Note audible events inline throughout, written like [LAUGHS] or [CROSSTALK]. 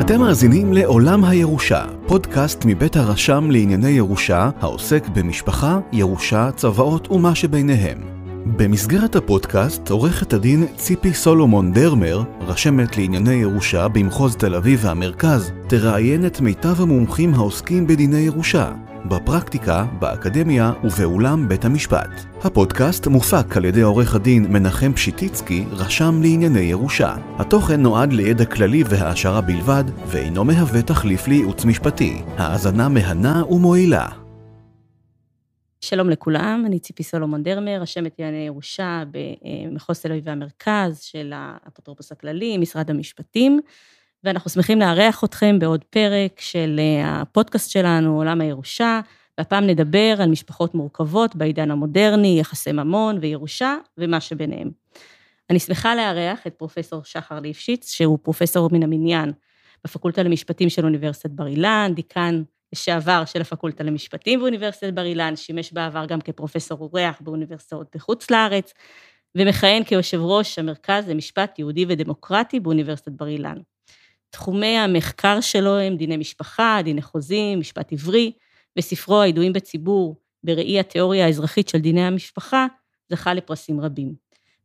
אתם מאזינים לעולם הירושה, פודקאסט מבית הרשם לענייני ירושה, העוסק במשפחה, ירושה, צוואות ומה שביניהם. במסגרת הפודקאסט, עורכת הדין ציפי סולומון דרמר, רשמת לענייני ירושה במחוז תל אביב והמרכז, תראיין את מיטב המומחים העוסקים בדיני ירושה, בפרקטיקה, באקדמיה ובאולם בית המשפט. הפודקאסט מופק על ידי עורך הדין מנחם פשיטיצקי, רשם לענייני ירושה. התוכן נועד לידע כללי והעשרה בלבד, ואינו מהווה תחליף לייעוץ משפטי. האזנה מהנה ומועילה. שלום לכולם, אני ציפי סולומון דרמר, רשמת לענייני ירושה במחוז תל אביב והמרכז של האפוטרופוס הכללי, משרד המשפטים. ואנחנו שמחים לארח אתכם בעוד פרק של אה, הפודקאסט שלנו, עולם הירושה, והפעם נדבר על משפחות מורכבות בעידן המודרני, יחסי ממון וירושה ומה שביניהם. אני שמחה לארח את פרופסור שחר ליפשיץ, שהוא פרופסור מן המניין בפקולטה למשפטים של אוניברסיטת בר אילן, דיקן לשעבר של הפקולטה למשפטים באוניברסיטת בר אילן, שימש בעבר גם כפרופסור אורח באוניברסיטאות בחוץ לארץ, ומכהן כיושב ראש המרכז למשפט יהודי ודמוקרטי באוניברסיטת בר אילן. תחומי המחקר שלו הם דיני משפחה, דיני חוזים, משפט עברי, בספרו הידועים בציבור בראי התיאוריה האזרחית של דיני המשפחה, זכה לפרסים רבים.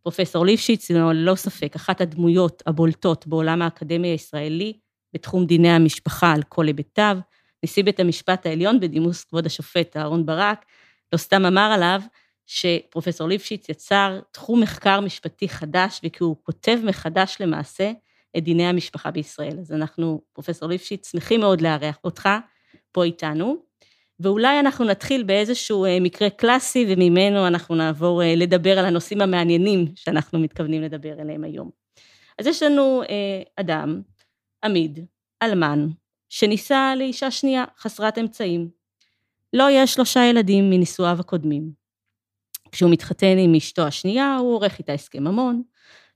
פרופסור ליפשיץ הוא ללא ספק אחת הדמויות הבולטות בעולם האקדמי הישראלי בתחום דיני המשפחה על כל היבטיו, נשיא בית המשפט העליון בדימוס כבוד השופט אהרן ברק, לא סתם אמר עליו שפרופסור ליפשיץ יצר תחום מחקר משפטי חדש וכי הוא כותב מחדש למעשה את דיני המשפחה בישראל. אז אנחנו, פרופסור ליפשיץ, שמחים מאוד לארח אותך פה איתנו, ואולי אנחנו נתחיל באיזשהו אה, מקרה קלאסי, וממנו אנחנו נעבור אה, לדבר על הנושאים המעניינים שאנחנו מתכוונים לדבר עליהם היום. אז יש לנו אה, אדם, עמיד, אלמן, שנישא לאישה שנייה, חסרת אמצעים. לא יש שלושה ילדים מנישואיו הקודמים. כשהוא מתחתן עם אשתו השנייה, הוא עורך איתה הסכם ממון,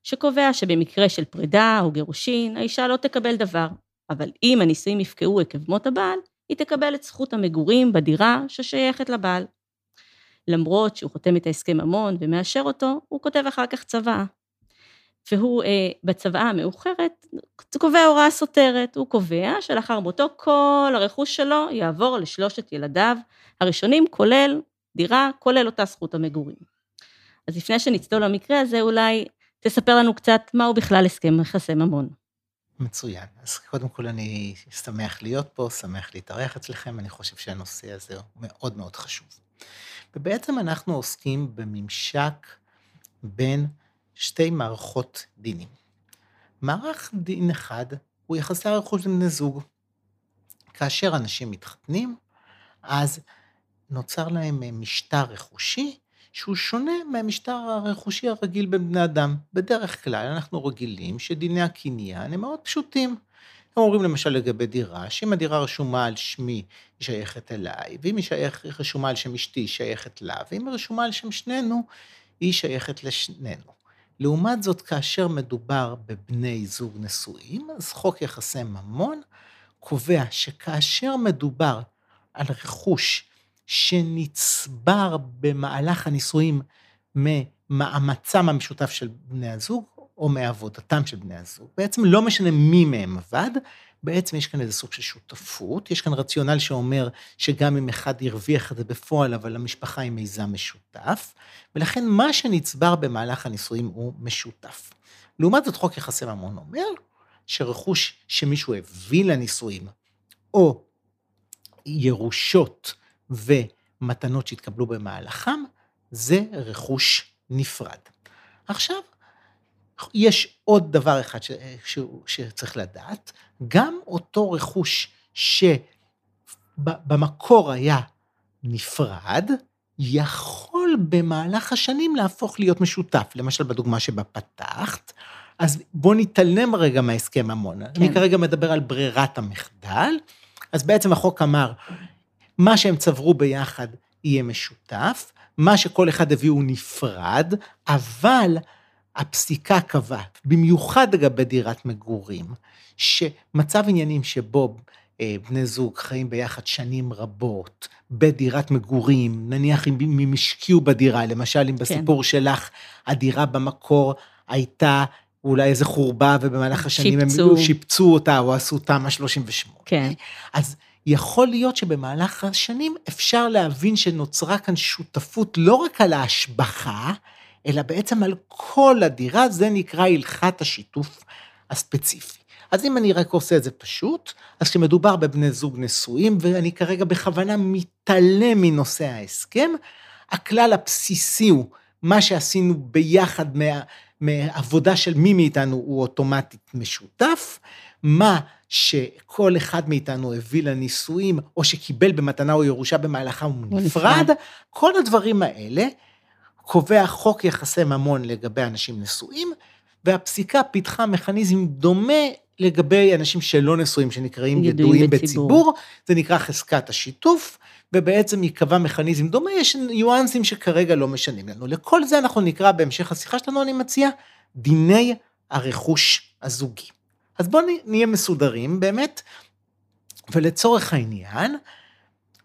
שקובע שבמקרה של פרידה או גירושין, האישה לא תקבל דבר, אבל אם הנישואים יפקעו עקב מות הבעל, היא תקבל את זכות המגורים בדירה ששייכת לבעל. למרות שהוא חותם את ההסכם ממון ומאשר אותו, הוא כותב אחר כך צוואה. והוא אה, בצוואה המאוחרת קובע הוראה סותרת, הוא קובע שלאחר מותו כל הרכוש שלו יעבור לשלושת ילדיו הראשונים, כולל דירה, כולל אותה זכות המגורים. אז לפני שנצלול למקרה הזה, אולי תספר לנו קצת מהו בכלל הסכם יחסי ממון. מצוין. אז קודם כל אני שמח להיות פה, שמח להתארח אצלכם, אני חושב שהנושא הזה הוא מאוד מאוד חשוב. ובעצם אנחנו עוסקים בממשק בין שתי מערכות דינים. מערך דין אחד הוא יחסי הרכוש בין בני זוג. כאשר אנשים מתחתנים, אז נוצר להם משטר רכושי שהוא שונה מהמשטר הרכושי הרגיל בין בני אדם. בדרך כלל אנחנו רגילים שדיני הקניין הם מאוד פשוטים. הם אומרים למשל לגבי דירה, שאם הדירה רשומה על שמי היא שייכת אליי, ואם היא שייך, רשומה על שם אשתי היא שייכת לה, ואם היא רשומה על שם שנינו, היא שייכת לשנינו. לעומת זאת, כאשר מדובר בבני זוג נשואים, אז חוק יחסי ממון קובע שכאשר מדובר על רכוש שנצבר במהלך הנישואים ממאמצם המשותף של בני הזוג, או מעבודתם של בני הזוג. בעצם לא משנה מי מהם עבד, בעצם יש כאן איזה סוג של שותפות, יש כאן רציונל שאומר שגם אם אחד הרוויח את זה בפועל, אבל המשפחה היא מיזם משותף, ולכן מה שנצבר במהלך הנישואים הוא משותף. לעומת זאת, חוק יחסי ממון אומר שרכוש שמישהו הביא לנישואים, או ירושות ומתנות שהתקבלו במהלכם, זה רכוש נפרד. עכשיו, יש עוד דבר אחד ש, ש, שצריך לדעת, גם אותו רכוש שבמקור היה נפרד, יכול במהלך השנים להפוך להיות משותף. למשל, בדוגמה שבה פתחת, אז בוא נתעלם רגע מהסכם ממון. כן. אני כרגע מדבר על ברירת המחדל, אז בעצם החוק אמר, מה שהם צברו ביחד יהיה משותף, מה שכל אחד הביא הוא נפרד, אבל הפסיקה קבעה, במיוחד לגבי דירת מגורים, שמצב עניינים שבו אה, בני זוג חיים ביחד שנים רבות, בדירת מגורים, נניח אם הם השקיעו בדירה, למשל אם כן. בסיפור שלך הדירה במקור הייתה אולי איזה חורבה, ובמהלך השנים שיפצו. הם שיפצו אותה, או עשו תמ"א 38. כן. אז יכול להיות שבמהלך השנים אפשר להבין שנוצרה כאן שותפות לא רק על ההשבחה, אלא בעצם על כל הדירה, זה נקרא הלכת השיתוף הספציפי. אז אם אני רק עושה את זה פשוט, אז כשמדובר בבני זוג נשואים, ואני כרגע בכוונה מתעלם מנושא ההסכם, הכלל הבסיסי הוא מה שעשינו ביחד מה, מעבודה של מי מאיתנו הוא אוטומטית משותף, מה שכל אחד מאיתנו הביא לנישואים, או שקיבל במתנה או ירושה במהלכה הוא נפרד. כל הדברים האלה קובע חוק יחסי ממון לגבי אנשים נשואים, והפסיקה פיתחה מכניזם דומה לגבי אנשים שלא נשואים, שנקראים ידועים ידועים בציבור. בציבור, זה נקרא חזקת השיתוף, ובעצם ייקבע מכניזם דומה, יש ניואנסים שכרגע לא משנים לנו. לכל זה אנחנו נקרא בהמשך השיחה שלנו, אני מציע, דיני הרכוש הזוגי. אז בואו נהיה מסודרים באמת, ולצורך העניין,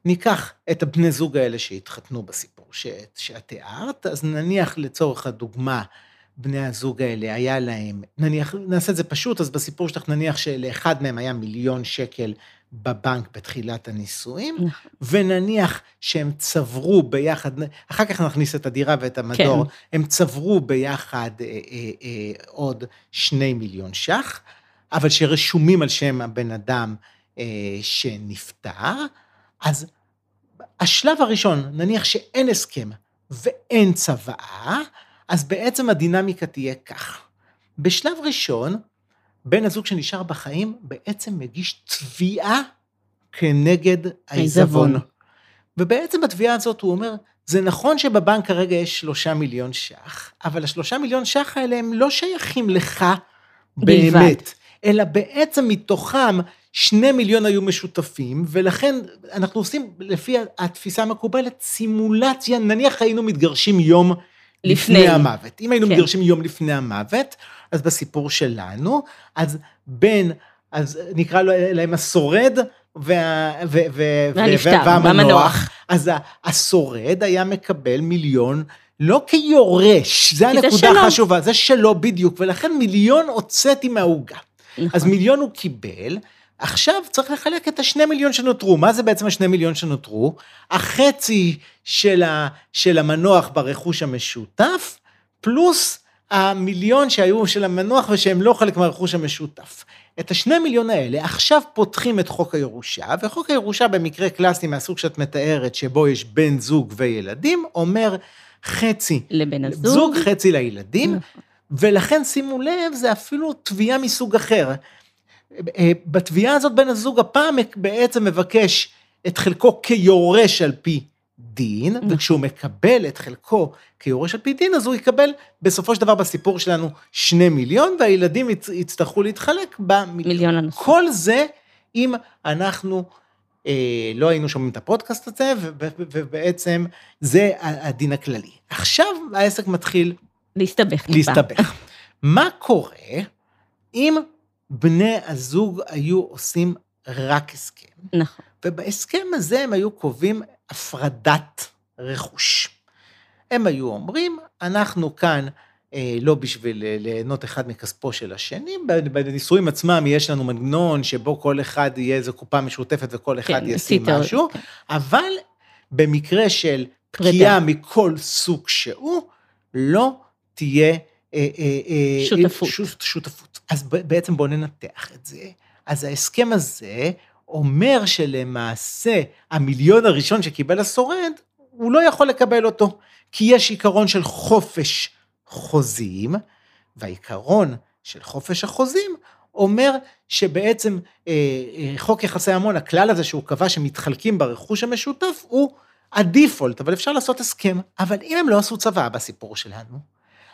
ניקח את הבני זוג האלה שהתחתנו בסיפור שאת, שאת תיארת, אז נניח לצורך הדוגמה, בני הזוג האלה היה להם, נניח, נעשה את זה פשוט, אז בסיפור שלך נניח שלאחד מהם היה מיליון שקל בבנק בתחילת הנישואים, נכון. ונניח שהם צברו ביחד, אחר כך נכניס את הדירה ואת המדור, כן. הם צברו ביחד אה, אה, אה, עוד שני מיליון ש"ח, אבל שרשומים על שם הבן אדם אה, שנפטר, אז השלב הראשון, נניח שאין הסכם ואין צוואה, אז בעצם הדינמיקה תהיה כך. בשלב ראשון, בן הזוג שנשאר בחיים בעצם מגיש תביעה כנגד העיזבון. ובעצם בתביעה הזאת הוא אומר, זה נכון שבבנק כרגע יש שלושה מיליון ש"ח, אבל השלושה מיליון ש"ח האלה הם לא שייכים לך בלבד. אלא בעצם מתוכם שני מיליון היו משותפים, ולכן אנחנו עושים, לפי התפיסה המקובלת, סימולציה, נניח היינו מתגרשים יום לפני, לפני. המוות. אם היינו כן. מתגרשים יום לפני המוות, אז בסיפור שלנו, אז בין, אז נקרא לו- להם השורד וה, ו, ו, והנפטר, והמנוח, והמנוח. אז השורד היה מקבל מיליון. לא כיורש, זה הנקודה. החשובה, זה שלו בדיוק, ולכן מיליון הוצאתי מהעוגה. נכון. אז מיליון הוא קיבל, עכשיו צריך לחלק את השני מיליון שנותרו. מה זה בעצם השני מיליון שנותרו? החצי של, ה, של המנוח ברכוש המשותף, פלוס המיליון שהיו של המנוח ושהם לא חלק מהרכוש המשותף. את השני מיליון האלה עכשיו פותחים את חוק הירושה, וחוק הירושה במקרה קלאסי מהסוג שאת מתארת, שבו יש בן זוג וילדים, אומר חצי לבן הזוג. זוג, חצי לילדים, נכון. ולכן שימו לב, זה אפילו תביעה מסוג אחר. אה, בתביעה הזאת בן הזוג הפעם בעצם מבקש את חלקו כיורש על פי דין, נכון. וכשהוא מקבל את חלקו כיורש על פי דין, אז הוא יקבל בסופו של דבר בסיפור שלנו שני מיליון, והילדים יצ- יצטרכו להתחלק במיליון. מיליון הנוסף. כל זה אם אנחנו אה, לא היינו שומעים את הפודקאסט הזה, ובעצם זה הדין הכללי. עכשיו העסק מתחיל להסתבך. להסתבך. מה קורה אם בני הזוג היו עושים רק הסכם, נכון. ובהסכם הזה הם היו קובעים הפרדת רכוש. הם היו אומרים, אנחנו כאן אה, לא בשביל אה, ליהנות אחד מכספו של השני, בנישואים עצמם יש לנו מנגנון שבו כל אחד יהיה איזו קופה משותפת וכל אחד כן, ישים משהו, כן. אבל במקרה של. פגיעה מכל סוג שהוא, לא תהיה אה, אה, אה, שותפות. שות- שותפות. אז בעצם בואו ננתח את זה. אז ההסכם הזה אומר שלמעשה המיליון הראשון שקיבל השורד, הוא לא יכול לקבל אותו, כי יש עיקרון של חופש חוזים, והעיקרון של חופש החוזים אומר שבעצם אה, אה, חוק יחסי המון, הכלל הזה שהוא קבע שמתחלקים ברכוש המשותף, הוא הדיפולט, אבל אפשר לעשות הסכם. אבל אם הם לא עשו צבא בסיפור שלנו,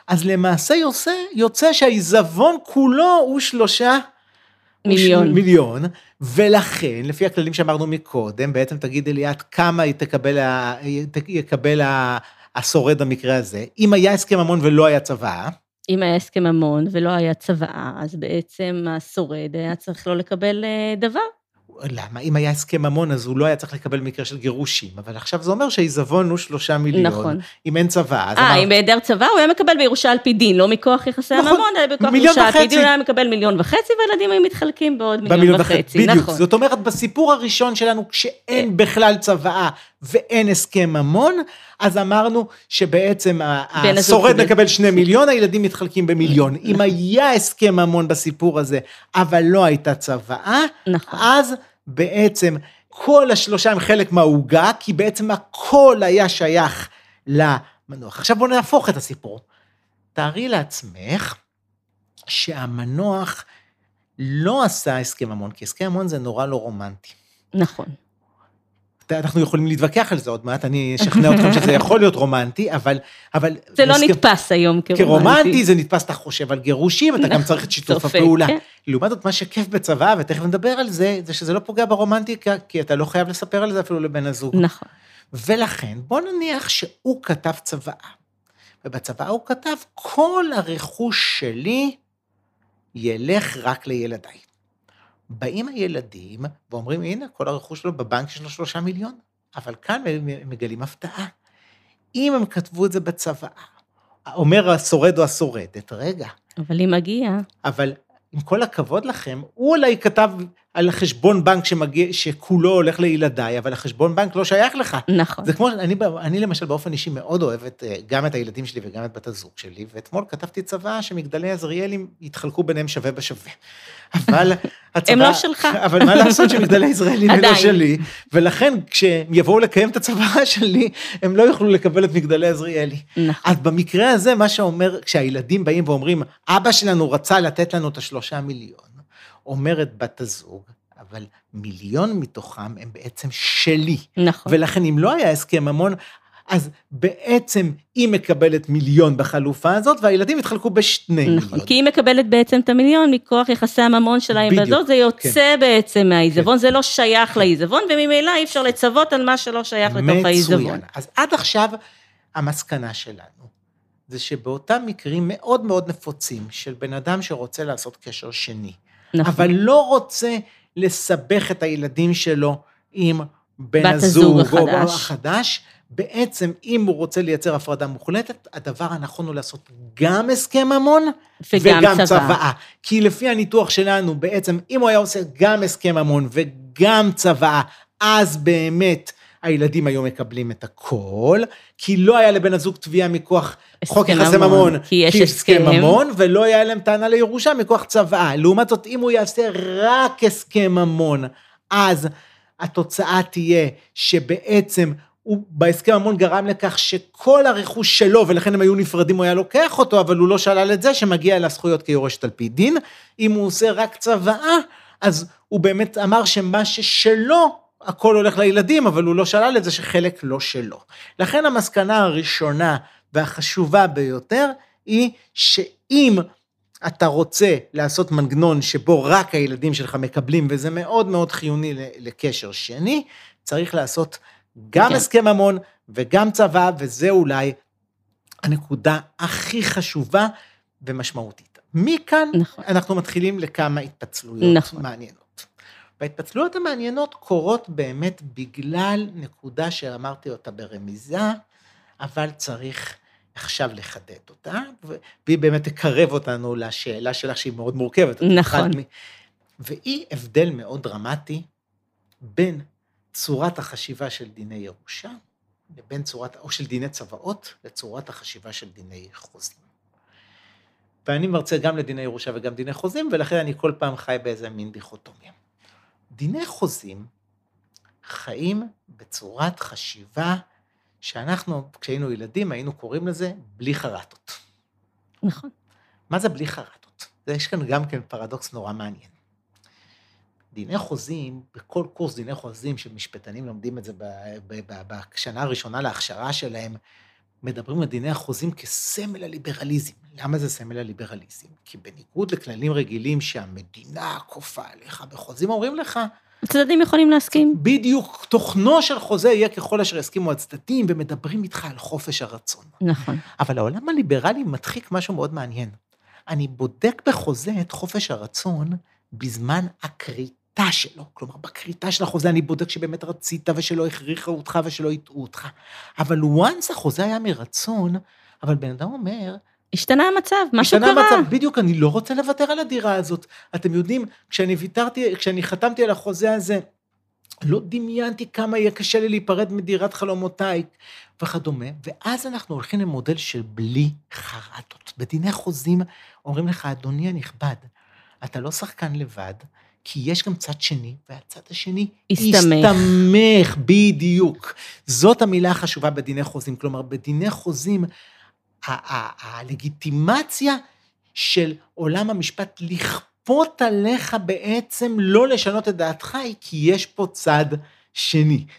אז למעשה יוצא, יוצא שהעיזבון כולו הוא שלושה מיליון. מיליון, ולכן, לפי הכללים שאמרנו מקודם, בעצם תגידי לי את כמה תקבל, יקבל השורד במקרה הזה. אם היה הסכם ממון ולא היה צבא, אם היה הסכם ממון ולא היה צוואה, אז בעצם השורד היה צריך לא לקבל אה, דבר. למה? אם היה הסכם ממון, אז הוא לא היה צריך לקבל מקרה של גירושים, אבל עכשיו זה אומר שהעיזבון הוא שלושה מיליון. נכון. אם אין צבא, אז אה, אמר- אם בהיעדר צבא הוא היה מקבל בירושה על פי דין, לא מכוח יחסי נכון. הממון, אלא מיליון ירושה על פי וחצי. דין, הוא היה מקבל מיליון וחצי, והילדים היו מתחלקים בעוד מיליון במיליון וחצי. בדיוק. נכון. זאת אומרת, בסיפור הראשון שלנו, כשאין בכלל צוואה ואין הסכם ממון, אז אמרנו שבעצם השורד. מקבל שני מיליון, הילדים מתחלקים במיליון. אם היה הסכם ממון בסיפור הזה, אבל לא הייתה צוואה, נכון. אז בעצם כל השלושה הם חלק מהעוגה, כי בעצם הכל היה שייך למנוח. עכשיו בואו נהפוך את הסיפור. תארי לעצמך שהמנוח לא עשה הסכם ממון, כי הסכם ממון זה נורא לא רומנטי. נכון. אנחנו יכולים להתווכח על זה עוד מעט, אני אשכנע אתכם שזה [LAUGHS] יכול להיות רומנטי, אבל... אבל זה לא נתפס היום כרומנטי. כרומנטי, זה נתפס, אתה חושב על גירושים, אתה גם צריך את שיתוף הפעולה. כן. לעומת זאת, מה שכיף בצבא, ותכף נדבר על זה, זה שזה לא פוגע ברומנטיקה, כי אתה לא חייב לספר על זה אפילו לבן הזוג. נכון. ולכן, בוא נניח שהוא כתב צוואה, ובצוואה הוא כתב, כל הרכוש שלי ילך רק לילדיי. באים הילדים ואומרים, הנה, כל הרכוש שלו בבנק יש לו שלושה מיליון, אבל כאן הם מגלים הפתעה. אם הם כתבו את זה בצוואה, אומר השורד או השורדת, רגע, אבל היא מגיעה. אבל עם כל הכבוד לכם, הוא אולי כתב על חשבון בנק שמגיע, שכולו הולך לילדיי, אבל החשבון בנק לא שייך לך. נכון. זה כמו, אני, אני למשל באופן אישי מאוד אוהבת אה, גם את הילדים שלי וגם את בת הזוג שלי, ואתמול כתבתי צוואה שמגדלי עזריאלים יתחלקו ביניהם שווה בשווה. אבל הצוואה... [LAUGHS] הם לא שלך. [LAUGHS] אבל מה לעשות שמגדלי עזריאלים הם לא. שלי, ולכן כשהם יבואו לקיים את הצוואה [LAUGHS] שלי, הם לא יוכלו לקבל את מגדלי עזריאלי. נכון. אז במקרה הזה, מה שאומר, כשהילדים באים ואומרים, אבא שלנו רצה לתת לנו את השלושה מיליון, אומרת בת הזוג, אבל מיליון מתוכם הם בעצם שלי. נכון. ולכן אם לא היה הסכם ממון, אז בעצם היא מקבלת מיליון בחלופה הזאת, והילדים התחלקו בשני נכון, מיליון. כי היא מקבלת בעצם את המיליון מכוח יחסי הממון שלה עם בזאת, זה יוצא בעצם מהעיזבון, כן. זה לא שייך לעיזבון, וממילא אי אפשר לצוות על מה שלא שייך לתוך העיזבון. מצוין. אז עד עכשיו, המסקנה שלנו, זה שבאותם מקרים מאוד מאוד נפוצים של בן אדם שרוצה לעשות קשר שני, נכון. אבל לא רוצה לסבך את הילדים שלו עם בן בת הזוג הזוג או החדש. החדש. בעצם, אם הוא רוצה לייצר הפרדה מוחלטת, הדבר הנכון הוא לעשות גם הסכם ממון וגם וגם צבא. צוואה. כי לפי הניתוח שלנו, בעצם, אם הוא היה עושה גם הסכם ממון וגם צוואה, אז באמת הילדים היו מקבלים את הכל, כי לא היה לבן הזוג תביעה מכוח חוק יחסי ממון, כי יש הסכם. ממון, ולא היה להם טענה לירושה מכוח צוואה. לעומת זאת, אם הוא יעשה רק הסכם ממון, אז התוצאה תהיה שבעצם הוא בהסכם ממון גרם לכך שכל הרכוש שלו, ולכן הם היו נפרדים, הוא היה לוקח אותו, אבל הוא לא שלל את זה שמגיע לה זכויות כיורשת על פי דין. אם הוא עושה רק צוואה, אז הוא באמת אמר שמה ששלו, הכל הולך לילדים, אבל הוא לא שלל את זה שחלק לא שלו. לכן המסקנה הראשונה והחשובה ביותר היא שאם אתה רוצה לעשות מנגנון שבו רק הילדים שלך מקבלים, וזה מאוד מאוד חיוני לקשר שני, צריך לעשות גם כן. הסכם ממון וגם צבא, וזה אולי הנקודה הכי חשובה ומשמעותית. מכאן נכון. אנחנו מתחילים לכמה התפצלויות נכון. מעניינות. וההתפצלויות המעניינות קורות באמת בגלל נקודה שאמרתי אותה ברמיזה, אבל צריך עכשיו לחדד אותה, והיא באמת תקרב אותנו לשאלה שלך שהיא מאוד מורכבת. נכון. והיא הבדל מאוד דרמטי בין צורת החשיבה של דיני ירושה, לבין צורת, או של דיני צוואות, לצורת החשיבה של דיני חוזים. ואני מרצה גם לדיני ירושה וגם דיני חוזים, ולכן אני כל פעם חי באיזה מין דיכוטומיה. דיני חוזים חיים בצורת חשיבה שאנחנו, כשהיינו ילדים, היינו קוראים לזה בלי חרטות. נכון. מה זה בלי חרטות? יש כאן גם כן פרדוקס נורא מעניין. דיני חוזים, בכל קורס דיני חוזים שמשפטנים לומדים את זה בשנה הראשונה להכשרה שלהם, מדברים על דיני החוזים כסמל הליברליזם. למה זה סמל הליברליזם? כי בניגוד לכללים רגילים שהמדינה כופה עליך בחוזים, אומרים לך, הצדדים יכולים להסכים. בדיוק תוכנו של חוזה יהיה ככל אשר יסכימו הצדדים, ומדברים איתך על חופש הרצון. נכון. אבל העולם הליברלי מדחיק משהו מאוד מעניין. אני בודק בחוזה את חופש הרצון בזמן הכריתה. בכריתה שלו. כלומר, בכריתה של החוזה אני בודק שבאמת רצית ושלא הכריחו אותך ושלא הטעו אותך. אבל once החוזה היה מרצון, אבל בן אדם אומר, השתנה המצב, משהו השתנה קרה. המצב, בדיוק, אני לא רוצה לוותר על הדירה הזאת. אתם יודעים, כשאני ויתרתי, כשאני חתמתי על החוזה הזה, לא דמיינתי כמה יהיה קשה לי להיפרד מדירת חלומותיי וכדומה, ואז אנחנו הולכים למודל של בלי חרטות. בדיני חוזים אומרים לך, אדוני הנכבד, אתה לא שחקן לבד, כי יש גם צד שני, והצד השני הסתמך. הסתמך, בדיוק. זאת המילה החשובה בדיני חוזים. כלומר, בדיני חוזים, הלגיטימציה של עולם המשפט לכפות עליך בעצם לא לשנות את דעתך, היא כי יש פה צד שני.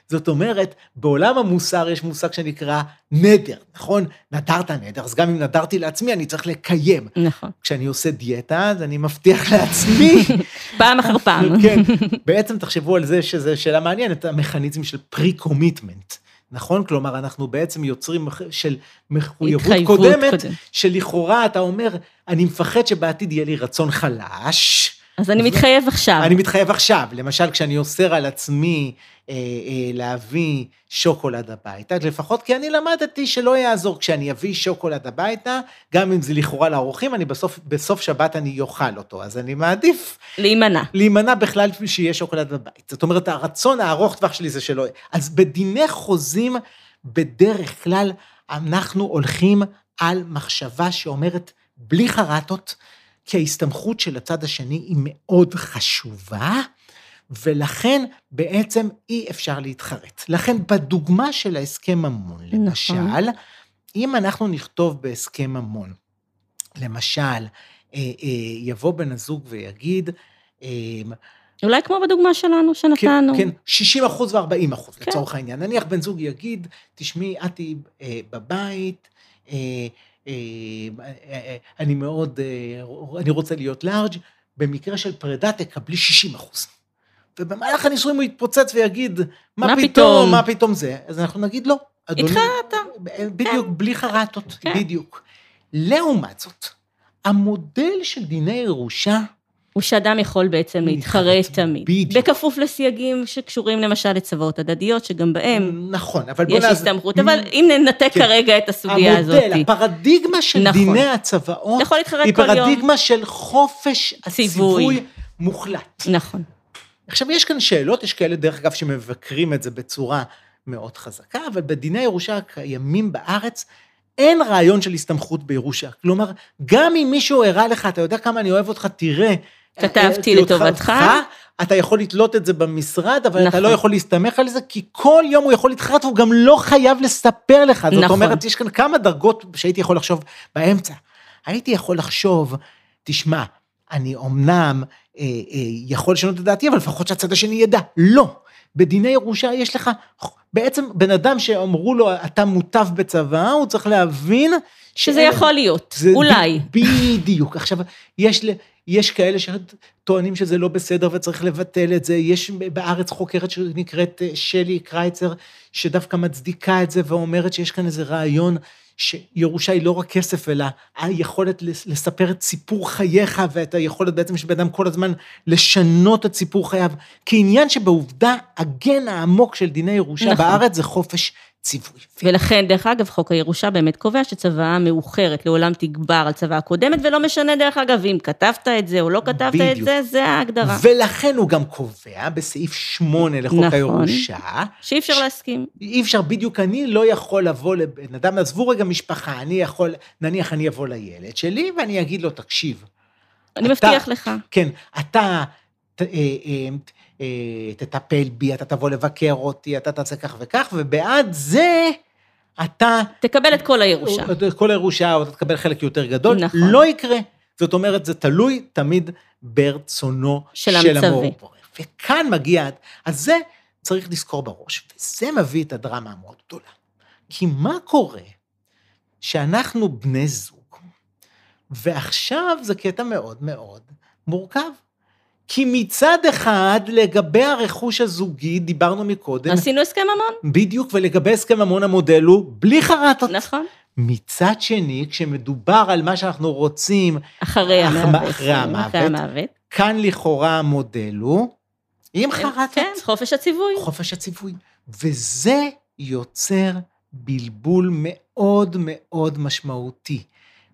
זאת אומרת, בעולם המוסר יש מושג שנקרא נדר, נכון? נדרת נדר, אז גם אם נדרתי לעצמי, אני צריך לקיים. נכון. כשאני עושה דיאטה, אז אני מבטיח לעצמי [LAUGHS] פעם אחר פעם. [LAUGHS] כן, בעצם תחשבו על זה שזו שאלה מעניינת, המכניזם של pre-commitment, נכון? כלומר, אנחנו בעצם יוצרים של מחויבות קודמת, קודמת. שלכאורה אתה אומר, אני מפחד שבעתיד יהיה לי רצון חלש, אז אני מתחייב עכשיו. אני מתחייב עכשיו. למשל, כשאני אוסר על עצמי אה, אה, להביא שוקולד הביתה, לפחות כי אני למדתי שלא יעזור כשאני אביא שוקולד הביתה, גם אם זה לכאורה לאורחים, אני בסוף, בסוף שבת אני אוכל אותו, אז אני מעדיף להימנע. להימנע בכלל שיהיה שוקולד בבית. זאת אומרת, הרצון הארוך טווח שלי זה שלא... אז בדיני חוזים, בדרך כלל, אנחנו הולכים על מחשבה שאומרת, בלי חרטות, כי ההסתמכות של הצד השני היא מאוד חשובה, ולכן בעצם אי אפשר להתחרט. לכן בדוגמה של ההסכם ממון, נכון. למשל, אם אנחנו נכתוב בהסכם ממון, למשל, אה, אה, יבוא בן הזוג ויגיד, אה, אולי כמו בדוגמה שלנו שנתנו. כן, כן, 60 אחוז ו-40 אחוז, כן. לצורך העניין. נניח בן זוג יגיד, תשמעי, את תהיי אה, בבית, אה, אני מאוד, אה, אני רוצה להיות לארג', במקרה של פרידה תקבלי 60 אחוז. ובמהלך הנישואים הוא יתפוצץ ויגיד, מה, מה פתאום, פתאום?" מה פתאום זה? אז אנחנו נגיד, לא, אתה. בדיוק, בלי חרטות, כן. בדיוק. לעומת זאת, המודל של דיני ירושה, הוא שאדם יכול בעצם להתחרט תמיד. בדיוק. בכפוף לסייגים שקשורים למשל לצוואות הדדיות, שגם בהם נכון, אבל בוא יש נעז... הסתמכות, אבל אם ננתק כן. כרגע את הסוגיה הזאת, המודל, הפרדיגמה של נכון. דיני הצוואות, יכול להתחרט היא. פרדיגמה של חופש ציווי. הציווי מוחלט. נכון. עכשיו, יש כאן שאלות, יש כאלה, דרך אגב, שמבקרים את זה בצורה מאוד חזקה, אבל בדיני הירושה הקיימים בארץ, אין רעיון של הסתמכות בירושה. כלומר, גם אם מישהו הראה לך, אתה יודע כמה אני אוהב אותך, תראה. כתבתי לטובתך. אתה יכול לתלות את זה במשרד, אבל אתה נכון. לא יכול להסתמך על זה, כי כל יום הוא יכול להתחרט, והוא גם לא חייב לספר לך. זאת נכון. אומרת, יש כאן כמה דרגות שהייתי יכול לחשוב באמצע. הייתי יכול לחשוב, תשמע, אני אומנם אה, אה, יכול לשנות את דעתי, אבל לפחות שהצד השני ידע. לא. בדיני ירושה יש לך, בעצם בן אדם שאמרו לו, אתה מוטב בצבא, הוא צריך להבין... שזה שאין- יכול להיות, זה אולי. בדיוק. עכשיו, יש, ל- יש כאלה שטוענים שזה לא בסדר וצריך לבטל את זה. יש בארץ חוקרת שנקראת אה, שלי קרייצר, שדווקא מצדיקה את זה ואומרת שיש כאן איזה רעיון שירושה היא לא רק כסף, אלא היכולת לס- לספר את סיפור חייך ואת היכולת בעצם של בן אדם כל הזמן לשנות את סיפור חייו. כעניין שבעובדה, הגן העמוק של דיני ירושה נכון. בארץ זה חופש ציווי. ולכן, דרך אגב, חוק הירושה באמת קובע שצוואה מאוחרת לעולם תגבר על צוואה קודמת, ולא משנה, דרך אגב, אם כתבת את זה או לא כתבת את בדיוק. זה, זה ההגדרה. ולכן הוא גם קובע בסעיף 8 לחוק נכון. הירושה, שאי אפשר להסכים. אי אפשר בדיוק, אני לא יכול לבוא לבן אדם, עזבו רגע משפחה, אני יכול, נניח אני אבוא לילד שלי ואני אגיד לו, תקשיב, אני אתה- מבטיח לך. כן, אתה ת, אה, אה, תטפל בי, אתה תבוא לבקר אותי, אתה תעשה כך וכך, ובעד זה אתה, תקבל את כל הירושה. כל הירושה, או אתה תקבל חלק יותר גדול, נכון. לא יקרה. זאת אומרת, זה תלוי תמיד ברצונו של של המצווה. המעורב. וכאן מגיע, אז זה צריך לזכור בראש, וזה מביא את הדרמה המאוד גדולה. כי מה קורה שאנחנו בני זוג, ועכשיו זה קטע מאוד מאוד מורכב. כי מצד אחד, לגבי הרכוש הזוגי, דיברנו מקודם, עשינו הסכם ממון, בדיוק, ולגבי הסכם ממון המודל הוא בלי חרטות. נכון? מצד שני, כשמדובר על מה שאנחנו רוצים, אחרי אח- המוות. אחרי המוות. אחרי המוות. כאן לכאורה המודל הוא אם חרטת, כן, חופש הציווי. חופש הציווי. וזה יוצר בלבול מאוד מאוד משמעותי.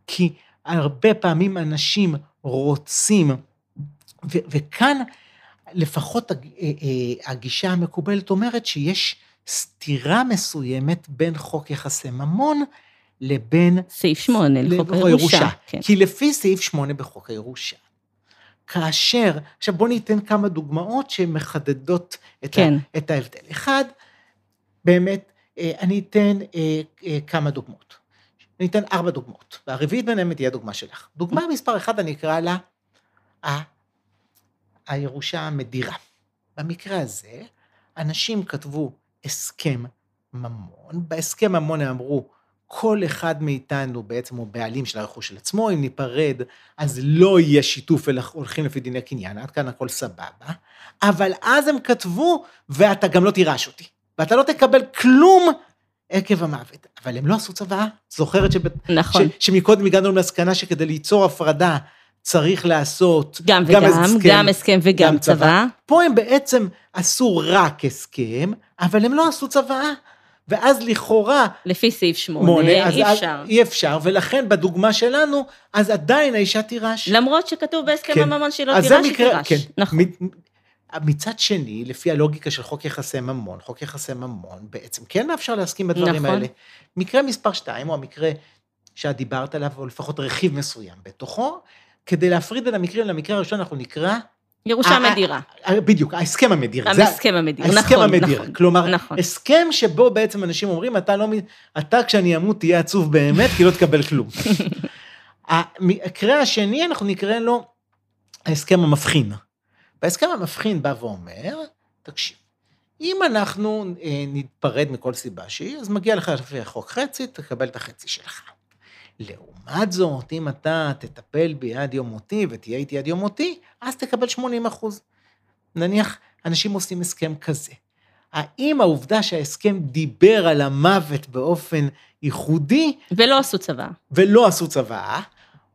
כי הרבה פעמים אנשים רוצים, ו- וכאן לפחות אה, אה, הגישה המקובלת אומרת שיש סתירה מסוימת בין חוק יחסי ממון לבין סעיף 8 לחוק הירושה. כן. כי לפי סעיף 8 בחוק הירושה, כאשר, עכשיו בואו ניתן כמה דוגמאות שמחדדות את, כן. ה, את ההבדל. אחד, באמת, אה, אני אתן כמה דוגמאות. אני אתן ארבע דוגמאות, והרביעית ביניהם תהיה הדוגמה שלך. דוגמה מספר אחד, אני אקרא לה הירושה המדירה. במקרה הזה, אנשים כתבו הסכם ממון, בהסכם ממון הם אמרו, כל אחד מאיתנו בעצם הוא בעלים של הרכוש של עצמו, אם ניפרד אז לא יהיה שיתוף אלא הולכים לפי דיני קניין, עד כאן הכל סבבה, אבל אז הם כתבו, ואתה גם לא תירש אותי, ואתה לא תקבל כלום עקב המוות. אבל הם לא עשו צוואה, זוכרת שב... נכון. ש, שמקודם הגענו למסקנה שכדי ליצור הפרדה צריך לעשות גם וגם, הסכם, גם הסכם וגם גם צבא. צבא. פה הם בעצם עשו רק הסכם, אבל הם לא עשו צוואה. ואז לכאורה, לפי סעיף 8, מונה, אז אי אז אפשר. אי אפשר, ולכן בדוגמה שלנו, אז עדיין האישה תירש. למרות שכתוב בהסכם כן. הממון שהיא לא תירש, היא תירש. כן. נכון. מצד שני, לפי הלוגיקה של חוק יחסי ממון, חוק יחסי ממון בעצם כן אפשר להסכים בדברים נכון. האלה. מקרה מספר 2 הוא המקרה שאת דיברת עליו, או לפחות רכיב מסוים בתוכו, כדי להפריד בין המקרים למקרה הראשון אנחנו נקרא, ירושה מדירה. בדיוק, ההסכם המדיר. זה- ההסכם המדיר, נכון, ההסכם המדיר, נכון, כלומר, נכון. הסכם שבו בעצם אנשים אומרים, אתה לא, אתה כשאני אמות תהיה עצוב באמת, כי לא תקבל כלום. [LAUGHS] המקרה השני, אנחנו נקרא לו ההסכם המבחין. וההסכם המבחין בא ואומר, תקשיב, אם אנחנו אה, ניפרד מכל סיבה שהיא, אז מגיע לך לפי החוק חצי, תקבל את החצי שלך. לעומת זאת, אם אתה תטפל בי עד יום מותי ותהיה איתי עד יום מותי, אז תקבל 80 אחוז. נניח, אנשים עושים הסכם כזה. האם העובדה שההסכם דיבר על המוות באופן ייחודי, ולא עשו צבא. ולא עשו צוואה,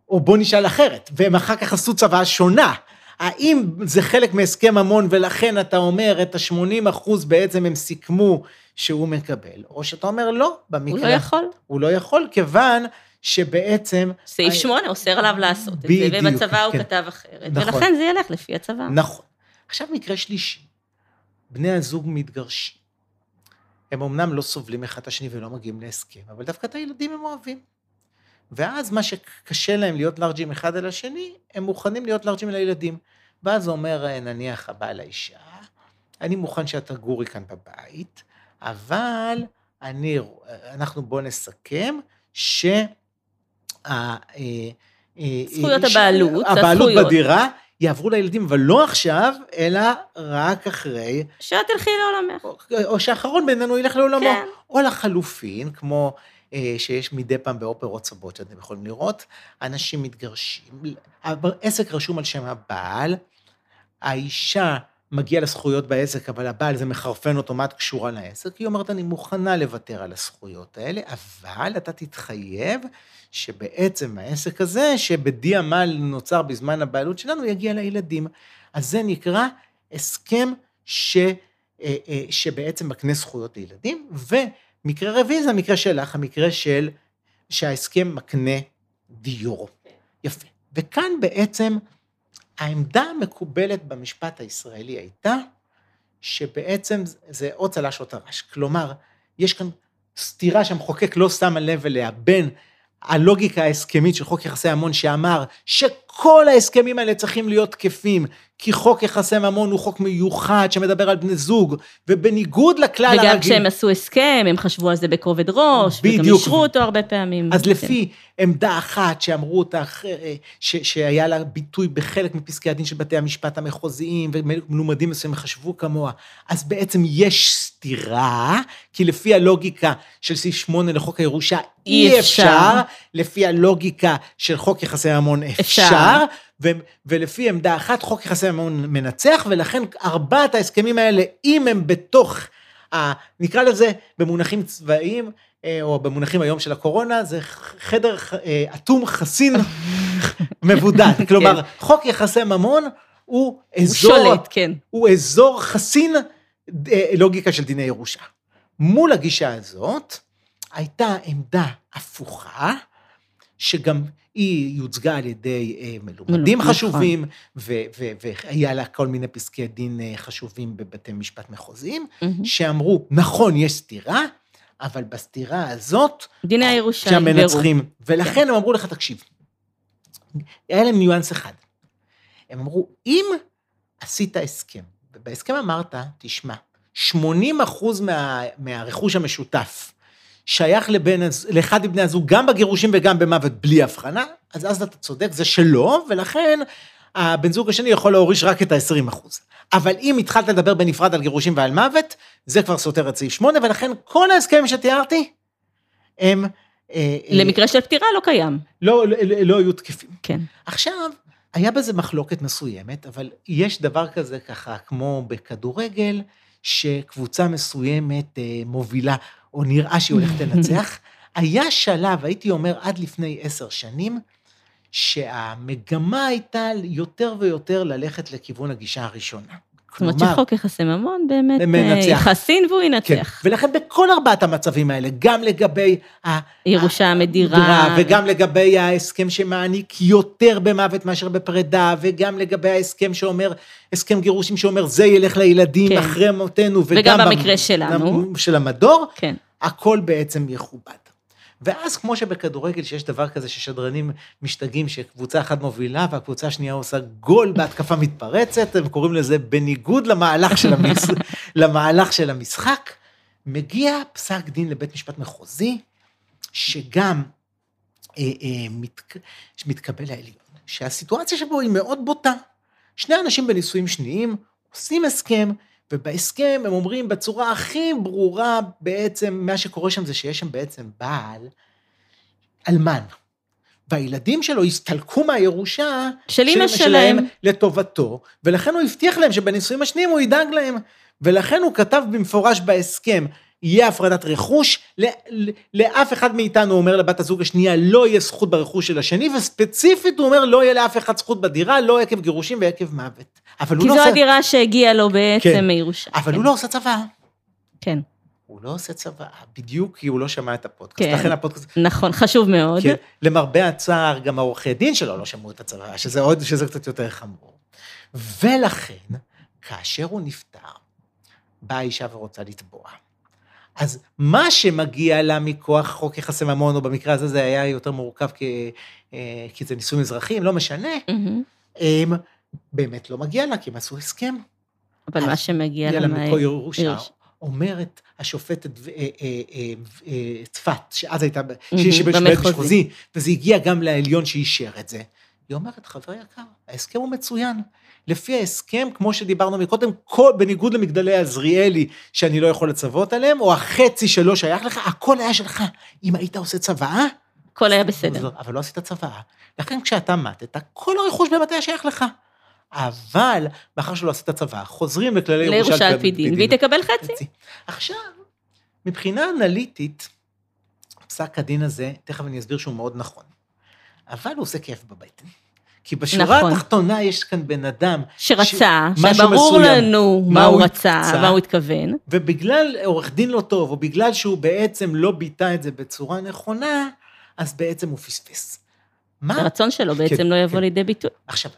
או בוא נשאל אחרת, והם אחר כך עשו צוואה שונה. האם זה חלק מהסכם ממון ולכן אתה אומר את ה-80 אחוז בעצם הם סיכמו שהוא מקבל, או שאתה אומר לא, במקרה... הוא לא יכול. הוא לא יכול, כיוון שבעצם... סעיף אה, 8 אוסר עליו לעשות את זה, ובצבא הוא כן. כתב אחרת, נכון. ולכן זה ילך לפי הצבא. נכון. עכשיו מקרה שלישי, בני הזוג מתגרשים. הם אמנם לא סובלים אחד את השני ולא מגיעים להסכם, אבל דווקא את הילדים הם אוהבים. ואז מה שקשה להם להיות לארג'ים אחד על השני, הם מוכנים להיות לארג'ים על הילדים. ואז אומר נניח הבעל לאישה, אני מוכן שאת תגורי כאן בבית, אבל אני, אנחנו בוא נסכם ש... אה, אה, זכויות ש- הבעלות, הבעלות. בדירה יעברו לילדים, אבל לא עכשיו, אלא רק אחרי, שאת תלכי לעולמך. או, או שאחרון בינינו ילך לעולמו. כן. או לחלופין, כמו אה, שיש מדי פעם באופרות רבות שאתם יכולים לראות, אנשים מתגרשים, העסק רשום על שם הבעל, האישה מגיעה לזכויות בעסק, אבל הבעל זה מחרפן את קשורה לעסק? היא אומרת, אני מוכנה לוותר על הזכויות האלה, אבל אתה תתחייב שבעצם העסק הזה, שבדי עמל נוצר בזמן הבעלות שלנו, יגיע לילדים. אז זה נקרא הסכם ש, אה, אה, שבעצם מקנה זכויות לילדים, ומקרה רביעי זה המקרה שלך, המקרה של שההסכם מקנה דיור. יפה. וכאן בעצם העמדה המקובלת במשפט הישראלי הייתה שבעצם זה או צל"ש או טר"ש. כלומר, יש כאן סתירה שהמחוקק לא שם לב אליה בין הלוגיקה ההסכמית של חוק יחסי ממון שאמר שכל ההסכמים האלה צריכים להיות תקפים, כי חוק יחסי ממון הוא חוק מיוחד שמדבר על בני זוג, ובניגוד לכלל וגם הרגיל. כשהם עשו הסכם, הם חשבו על זה בכובד ראש, וגם בדיוק. אישרו אותו הרבה פעמים. אז כן. לפי עמדה אחת שאמרו אותה, אה, ש, שהיה לה ביטוי בחלק מפסקי הדין של בתי המשפט המחוזיים, ומלומדים מסוימים חשבו כמוה, אז בעצם יש סתירה, כי לפי הלוגיקה של סעיף 8 לחוק הירושה, אי אפשר. אפשר, לפי הלוגיקה של חוק יחסי ממון אפשר, אפשר. ו, ולפי עמדה אחת חוק יחסי ממון מנצח, ולכן ארבעת ההסכמים האלה, אם הם בתוך, ה, נקרא לזה במונחים צבאיים, אה, או במונחים היום של הקורונה, זה חדר אה, אטום חסין [LAUGHS] מבודד. כלומר, חוק יחסי ממון הוא הוא אזור, שולט, כן. הוא אזור חסין אה, לוגיקה של דיני ירושה. מול הגישה הזאת הייתה עמדה הפוכה, שגם היא יוצגה על ידי אה, מלומדים נכון. חשובים, ו- והיה לה כל מיני פסקי דין אה, חשובים בבתי משפט מחוזיים. שאמרו, נכון, יש סתירה, אבל בסתירה הזאת, דיני הירושה יגברו. שהמנצחים, ולכן הם אמרו לך, תקשיב, היה להם ניואנס אחד. הם אמרו, אם עשית הסכם, ובהסכם אמרת, תשמע, 80 אחוז מה, מהרכוש המשותף שייך לבן, לאחד מבני הזוג, גם בגירושים וגם במוות, בלי הבחנה, אז אז אתה צודק, זה שלו, ולכן הבן זוג השני יכול להוריש רק את ה-20 אחוז. אבל אם התחלת לדבר בנפרד על גירושים ועל מוות, זה כבר סותר את סעיף 8, ולכן כל ההסכמים שתיארתי, הם... אה, אה, למקרה של פטירה לא קיים. לא, לא, לא היו תקפים. כן. עכשיו, היה בזה מחלוקת מסוימת, אבל יש דבר כזה ככה, כמו בכדורגל, שקבוצה מסוימת אה, מובילה, או נראה שהיא הולכת [LAUGHS] לנצח. היה שלב, הייתי אומר, עד לפני עשר שנים, שהמגמה הייתה יותר ויותר ללכת לכיוון הגישה הראשונה. זאת אומרת שחוק יחסי ממון באמת מנצח. אה, יחסין והוא כן, ינצח. ולכן בכל ארבעת המצבים האלה, גם לגבי ה- ירושה ה- מדירה. וגם לגבי ההסכם שמעניק יותר במוות מאשר בפרידה, וגם לגבי ההסכם שאומר, הסכם גירושים שאומר זה ילך לילדים כן. אחרי מותנו, וגם במ- במקרה שלנו. של המדור, כן. הכל בעצם יכובד. ואז כמו שבכדורגל שיש דבר כזה ששדרנים משתגעים שקבוצה אחת מובילה והקבוצה השנייה עושה גול בהתקפה מתפרצת, הם קוראים לזה בניגוד למהלך של, המש... [LAUGHS] למהלך של המשחק, מגיע פסק דין לבית משפט מחוזי, שגם אה, אה, מת... מתקבל העליון, שהסיטואציה שבו היא מאוד בוטה. שני אנשים בנישואים שניים עושים הסכם, ובהסכם הם אומרים בצורה הכי ברורה בעצם, מה שקורה שם זה שיש שם בעצם בעל אלמן. והילדים שלו הסתלקו מהירושה של אמא שלהם. לטובתו, ולכן הוא הבטיח להם שבנישואים השניים הוא ידאג להם. ולכן הוא כתב במפורש בהסכם, יהיה הפרדת רכוש, לאף אחד מאיתנו, אומר לבת הזוג השנייה, לא יהיה זכות ברכוש של השני, וספציפית הוא אומר, לא יהיה לאף אחד זכות בדירה, לא עקב גירושים ועקב מוות. אבל הוא כי לא זו עושה... הדירה שהגיעה לו בעצם כן. מירושה. אבל כן. הוא לא עושה צבא. כן, הוא לא עושה צבא, בדיוק כי הוא לא שמע את הפודקאסט. כן. לכן הפודקאסט... נכון, חשוב מאוד. כן, למרבה הצער, גם העורכי דין שלו לא שמעו את הצבא, שזה עוד, שזה קצת יותר חמור. ולכן, כאשר הוא נפטר, באה אישה ורוצה לתבוע. אז מה שמגיע לה מכוח חוק יחסי ממון, או במקרה הזה זה היה יותר מורכב כי, אה, כי זה נישואים אזרחיים, לא משנה. הם, באמת לא מגיע לה, כי הם עשו הסכם. אבל מה שמגיע מגיע לה לה... מכל ירושה. אומרת השופטת אה, אה, צפת, שאז הייתה, שהיא שבית במחוזי. מחוזי, וזה הגיע גם לעליון שאישר את זה. היא אומרת, חבר יקר, ההסכם הוא מצוין. לפי ההסכם, כמו שדיברנו מקודם, כל, בניגוד למגדלי עזריאלי, שאני לא יכול לצוות עליהם, או החצי שלא שייך לך, הכל היה שלך. אם היית עושה צוואה, הכל היה בסדר. אבל לא עשית צוואה. לכן כשאתה מתת, כל הרכוש באמת היה שייך לך. אבל, מאחר שלא עשית צוואה, חוזרים לכללי לירושה על פי דין, והיא תקבל חצי. חצי. עכשיו, מבחינה אנליטית, פסק הדין הזה, תכף אני אסביר שהוא מאוד נכון, אבל הוא עושה כיף בבטן. כי בשורה נכון. התחתונה יש כאן בן אדם, שרצה, משהו שברור מסוים. לנו מה הוא רצה, רצה. מה הוא התכוון. ובגלל עורך דין לא טוב, או בגלל שהוא בעצם לא ביטא את זה בצורה נכונה, אז בעצם הוא פספס. מה? הרצון שלו בעצם כן, לא יבוא כן. לידי ביטוי. עכשיו,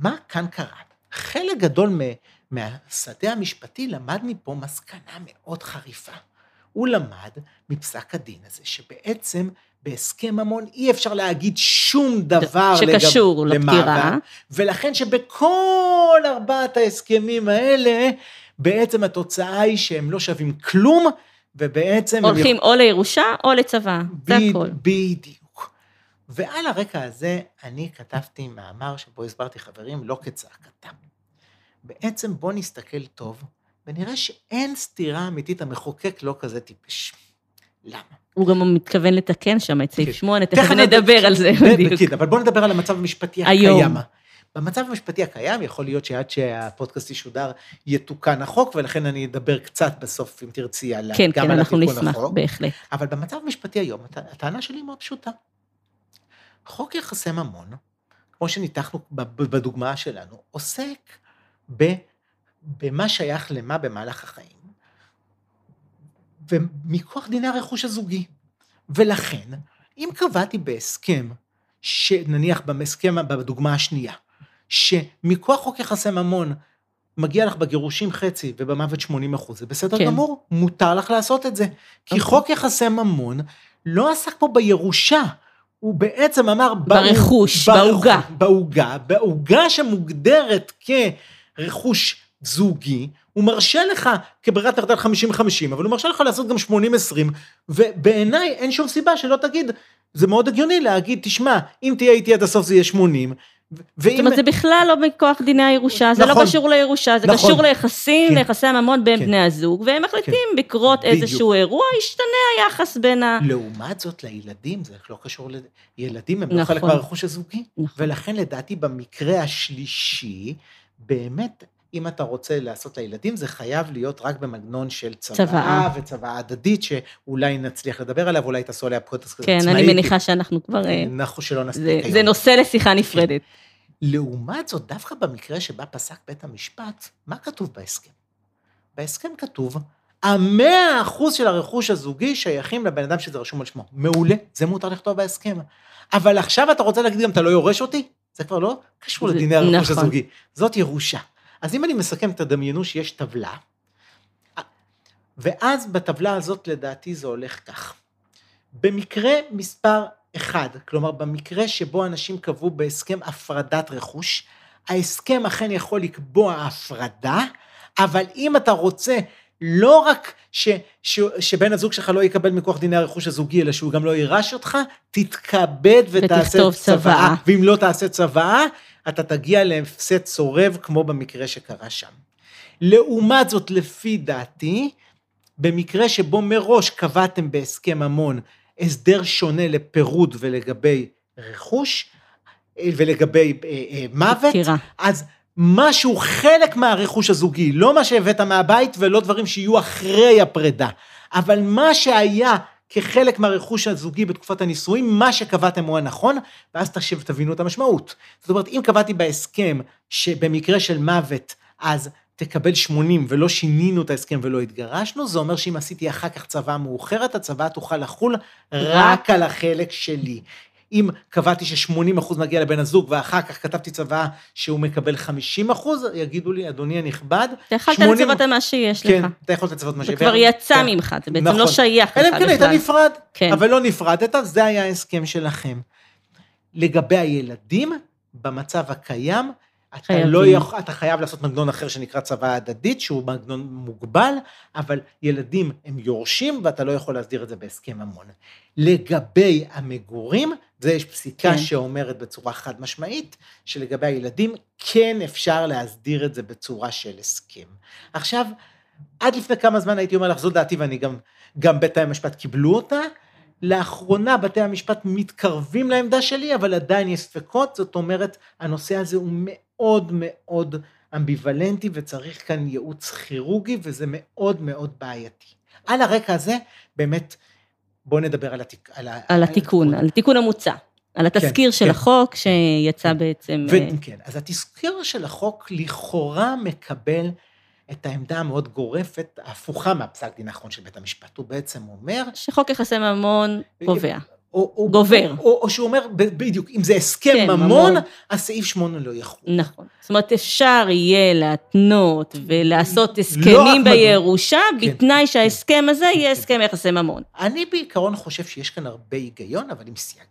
מה כאן קרה? חלק גדול מ- מהשדה המשפטי למד מפה מסקנה מאוד חריפה. הוא למד מפסק הדין הזה, שבעצם בהסכם ממון אי אפשר להגיד שום דבר שקשור לגב- לפטירה. ולכן שבכל ארבעת ההסכמים האלה, בעצם התוצאה היא שהם לא שווים כלום, ובעצם... הם הולכים או לירושה או לצבא, זה ב- הכל. בדיוק. ועל הרקע הזה אני כתבתי מאמר שבו הסברתי חברים לא כצעקתם. בעצם בוא נסתכל טוב ונראה שאין סתירה אמיתית, המחוקק לא כזה טיפש. למה? הוא גם מתכוון לתקן שם את סעיף כן. 8, תכף תכף נד- נדבר על זה בדיוק. כן, אבל בוא נדבר על המצב המשפטי. הקיים. במצב המשפטי הקיים, יכול להיות שעד שהפודקאסט ישודר יתוקן החוק, ולכן אני אדבר קצת בסוף, אם תרצי, על, כן, גם כן, על אנחנו התיקון נשמח, החוק. בהחלט. אבל במצב המשפטי היום, הט- הטענה שלי מאוד פשוטה. חוק יחסי ממון, כמו שניתחנו בדוגמה שלנו, עוסק ב, במה שייך למה במהלך החיים, ומכוח דיני הרכוש הזוגי. ולכן, אם קבעתי בהסכם, שנניח בהסכם, בדוגמה השנייה, שמכוח חוק יחסי ממון, מגיע לך בגירושים חצי ובמוות 80 אחוז, זה בסדר כן. גמור, מותר לך לעשות את זה. כי okay. אוקיי. חוק יחסי ממון לא עסק פה בירושה, הוא בעצם אמר... ברכוש, בעוגה. בעוגה, בעוגה שמוגדרת כרכוש זוגי, הוא מרשה לך כברירת מחדל 50-50, אבל הוא מרשה לך לעשות גם 80-20, ובעיניי אין שום סיבה שלא תגיד, זה מאוד הגיוני להגיד, תשמע, אם תהיה איתי עד הסוף זה יהיה 80, ואם... זאת אומרת, זה בכלל לא מכוח דיני הירושה, זה לא נכון, לא קשור לירושה, זה נכון, קשור ליחסים, כן, ליחסי הממון בין כן, בני הזוג, והם מחליטים כן, לקרות איזשהו אירוע, ישתנה היחס בין ה... לעומת זאת, לילדים, זה לא קשור לילדים, הם נכון, לא חלק. מהרכוש הזוגי, נכון. ולכן לדעתי במקרה השלישי, באמת, אם אתה רוצה לעשות לילדים, זה חייב להיות רק במגנון של צוואה, צוואה. וצוואה הדדית, שאולי נצליח לדבר עליו, אולי תעשו עליה פודקאסט כן, עצמאי. כן, אני מניחה שאנחנו כבר... אנחנו שלא נספיק זה, היום. זה נושא לשיחה נפרדת. לעומת זאת, דווקא במקרה שבה פסק בית המשפט, מה כתוב בהסכם? בהסכם כתוב, המאה אחוז של הרכוש הזוגי שייכים לבן אדם שזה רשום על שמו. מעולה, זה מותר לכתוב בהסכם. אבל עכשיו אתה רוצה להגיד גם, אתה לא יורש אותי? זה כבר לא קשור לדיני הרכוש נכון. הזוגי. זאת ירושה. אז אם אני מסכם, תדמיינו שיש טבלה, ואז בטבלה הזאת לדעתי זה הולך כך. במקרה מספר אחד, כלומר במקרה שבו אנשים קבעו בהסכם הפרדת רכוש, ההסכם אכן יכול לקבוע הפרדה, אבל אם אתה רוצה לא רק ש, ש, שבן הזוג שלך לא יקבל מכוח דיני הרכוש הזוגי, אלא שהוא גם לא יירש אותך, תתכבד ותעשה צוואה. ואם לא תעשה צוואה, אתה תגיע להפסד צורב כמו במקרה שקרה שם. לעומת זאת, לפי דעתי, במקרה שבו מראש קבעתם בהסכם ממון הסדר שונה לפירוד ולגבי רכוש, ולגבי אה, אה, מוות, תירה. אז משהו חלק מהרכוש הזוגי, לא מה שהבאת מהבית ולא דברים שיהיו אחרי הפרידה, אבל מה שהיה כחלק מהרכוש הזוגי בתקופת הנישואים, מה שקבעתם הוא הנכון, ואז תשב, תבינו את המשמעות. זאת אומרת, אם קבעתי בהסכם שבמקרה של מוות, אז תקבל 80 ולא שינינו את ההסכם ולא התגרשנו, זה אומר שאם עשיתי אחר כך צבא מאוחרת, הצבא תוכל לחול רק על החלק שלי. אם קבעתי ש-80% מגיע לבן הזוג, ואחר כך כתבתי צוואה שהוא מקבל 50%, יגידו לי, אדוני הנכבד, אתה יכולת 80... לצוות מה שיש כן, לך. כן, אתה יכולת לצוות מה שיש לך. זה כבר יצא כן. ממך, זה בעצם נכון. לא שייך לך בכלל. אלא אם כן היית נפרד, כן. אבל לא נפרדת, זה היה ההסכם שלכם. לגבי הילדים, במצב הקיים, אתה, לא יכול, אתה חייב לעשות מנגנון אחר שנקרא צבא הדדית, שהוא מנגנון מוגבל, אבל ילדים הם יורשים ואתה לא יכול להסדיר את זה בהסכם ממון. לגבי המגורים, זה יש פסיקה כן. שאומרת בצורה חד משמעית, שלגבי הילדים כן אפשר להסדיר את זה בצורה של הסכם. עכשיו, עד לפני כמה זמן הייתי אומר לך, זו דעתי ואני גם, גם בית המשפט קיבלו אותה, לאחרונה בתי המשפט מתקרבים לעמדה שלי, אבל עדיין יש ספקות, זאת אומרת, הנושא הזה הוא מאוד מאוד אמביוולנטי וצריך כאן ייעוץ כירורגי וזה מאוד מאוד בעייתי. על הרקע הזה, באמת, בואו נדבר על, התיק, על, על התיקון, על התיקון המוצע. על התזכיר כן, של כן. החוק שיצא כן. בעצם... ו- אה, כן, אז התזכיר של החוק לכאורה מקבל את העמדה המאוד גורפת, ההפוכה מהפסק דין האחרון של בית המשפט. הוא בעצם אומר... שחוק יחסי ממון קובע. או, או, גובר. או, או, שהוא אומר, בדיוק, אם זה הסכם כן, ממון, ממון, הסעיף שמונה לא יחול. נכון. זאת אומרת, אפשר יהיה להתנות ולעשות לא הסכמים לא בירושה, כן. בתנאי שההסכם הזה יהיה כן. הסכם יחסי ממון. אני בעיקרון חושב שיש כאן הרבה היגיון, אבל עם סייג.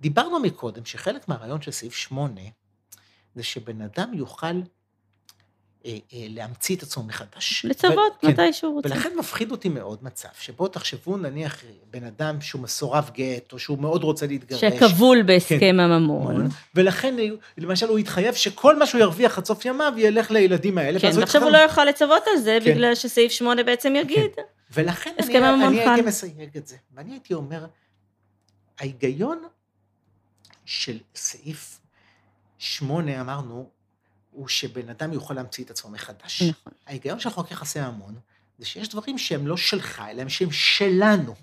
דיברנו מקודם שחלק מהרעיון של סעיף שמונה, זה שבן אדם יוכל להמציא את עצמו מחדש. לצוות ו- כן. מתי שהוא רוצה. ולכן מפחיד אותי מאוד מצב, שבו תחשבו נניח בן אדם שהוא מסורב גט, או שהוא מאוד רוצה להתגרש. שכבול בהסכם כן, הממון. ולכן למשל הוא התחייב שכל מה שהוא ירוויח עד סוף ימיו ילך לילדים האלה. כן, ועכשיו הוא לא יוכל לצוות על זה, כן. בגלל שסעיף 8 בעצם כן. יגיד. כן. ולכן אני, אני הייתי מסייג את זה, ואני הייתי אומר, ההיגיון של סעיף 8 אמרנו, הוא שבן אדם יוכל להמציא את עצמו מחדש. נכון. ההיגיון של חוק יחסי ממון, זה שיש דברים שהם לא שלך, אלא שהם שלנו.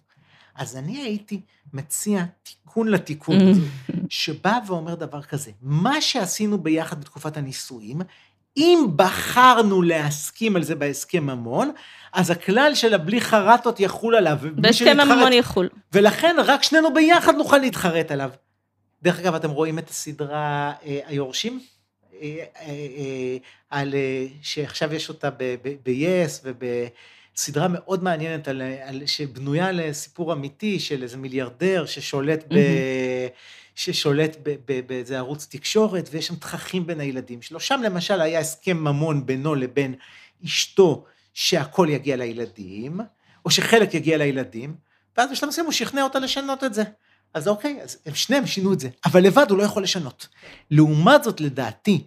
אז אני הייתי מציע תיקון לתיקון הזה, [LAUGHS] שבא ואומר דבר כזה, מה שעשינו ביחד בתקופת הנישואים, אם בחרנו להסכים על זה בהסכם ממון, אז הכלל של הבלי חרטות יחול עליו. בהסכם ממון יחול. ולכן רק שנינו ביחד נוכל להתחרט עליו. דרך אגב, אתם רואים את הסדרה אה, היורשים? אה, אה, על, אה, שעכשיו יש אותה ב-yes ובסדרה מאוד מעניינת על, על, שבנויה לסיפור אמיתי של איזה מיליארדר ששולט ב... ששולט באיזה ערוץ תקשורת, ויש שם תככים בין הילדים שלו. שם למשל היה הסכם ממון בינו לבין אשתו, שהכל יגיע לילדים, או שחלק יגיע לילדים, ואז בשלב מסוים הוא שכנע אותה לשנות את זה. אז אוקיי, אז הם שניהם שינו את זה, אבל לבד הוא לא יכול לשנות. לעומת זאת, לדעתי,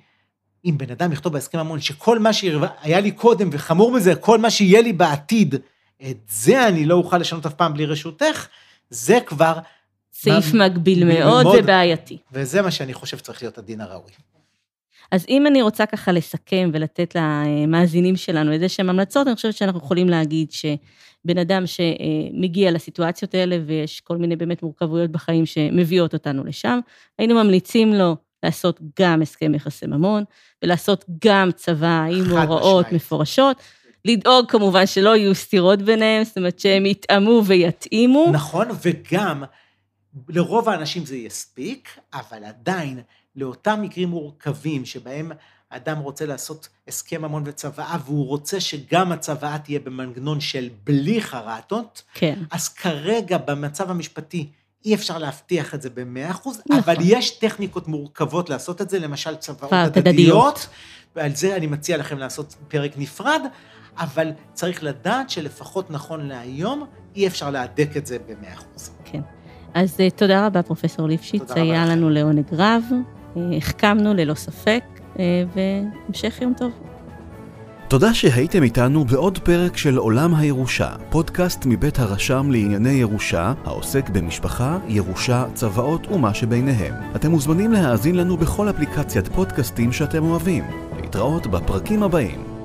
אם בן אדם יכתוב בהסכם ממון שכל מה שהיה לי קודם, וחמור מזה, כל מה שיהיה לי בעתיד, את זה אני לא אוכל לשנות אף פעם בלי רשותך, זה כבר... סעיף מה... מגביל מאוד, מאוד ובעייתי. וזה מה שאני חושב צריך להיות הדין הראוי. אז אם אני רוצה ככה לסכם ולתת למאזינים שלנו איזה שהם המלצות, אני חושבת שאנחנו יכולים להגיד שבן אדם שמגיע לסיטואציות האלה ויש כל מיני באמת מורכבויות בחיים שמביאות אותנו לשם, היינו ממליצים לו לעשות גם הסכם יחסי ממון, ולעשות גם צבא עם הוראות מפורשות. לדאוג כמובן שלא יהיו סתירות ביניהם, זאת אומרת שהם יתאמו ויתאימו. נכון, וגם לרוב האנשים זה יספיק, אבל עדיין לאותם מקרים מורכבים שבהם אדם רוצה לעשות הסכם ממון וצוואה, והוא רוצה שגם הצוואה תהיה במנגנון של בלי חרטות, כן. אז כרגע במצב המשפטי אי אפשר להבטיח את זה במאה אחוז, נכון. אבל יש טכניקות מורכבות לעשות את זה, למשל צוואות הדדיות, ועל זה אני מציע לכם לעשות פרק נפרד, אבל צריך לדעת שלפחות נכון להיום, אי אפשר להדק את זה במאה אחוז. כן. אז אה, תודה רבה, פרופסור ליפשיץ, היה לנו לעונג רב, אה, החכמנו ללא ספק, אה, והמשך יום טוב. תודה שהייתם איתנו בעוד פרק של עולם הירושה, פודקאסט מבית הרשם לענייני ירושה, העוסק במשפחה, ירושה, צוואות ומה שביניהם. אתם מוזמנים להאזין לנו בכל אפליקציית פודקאסטים שאתם אוהבים. להתראות בפרקים הבאים.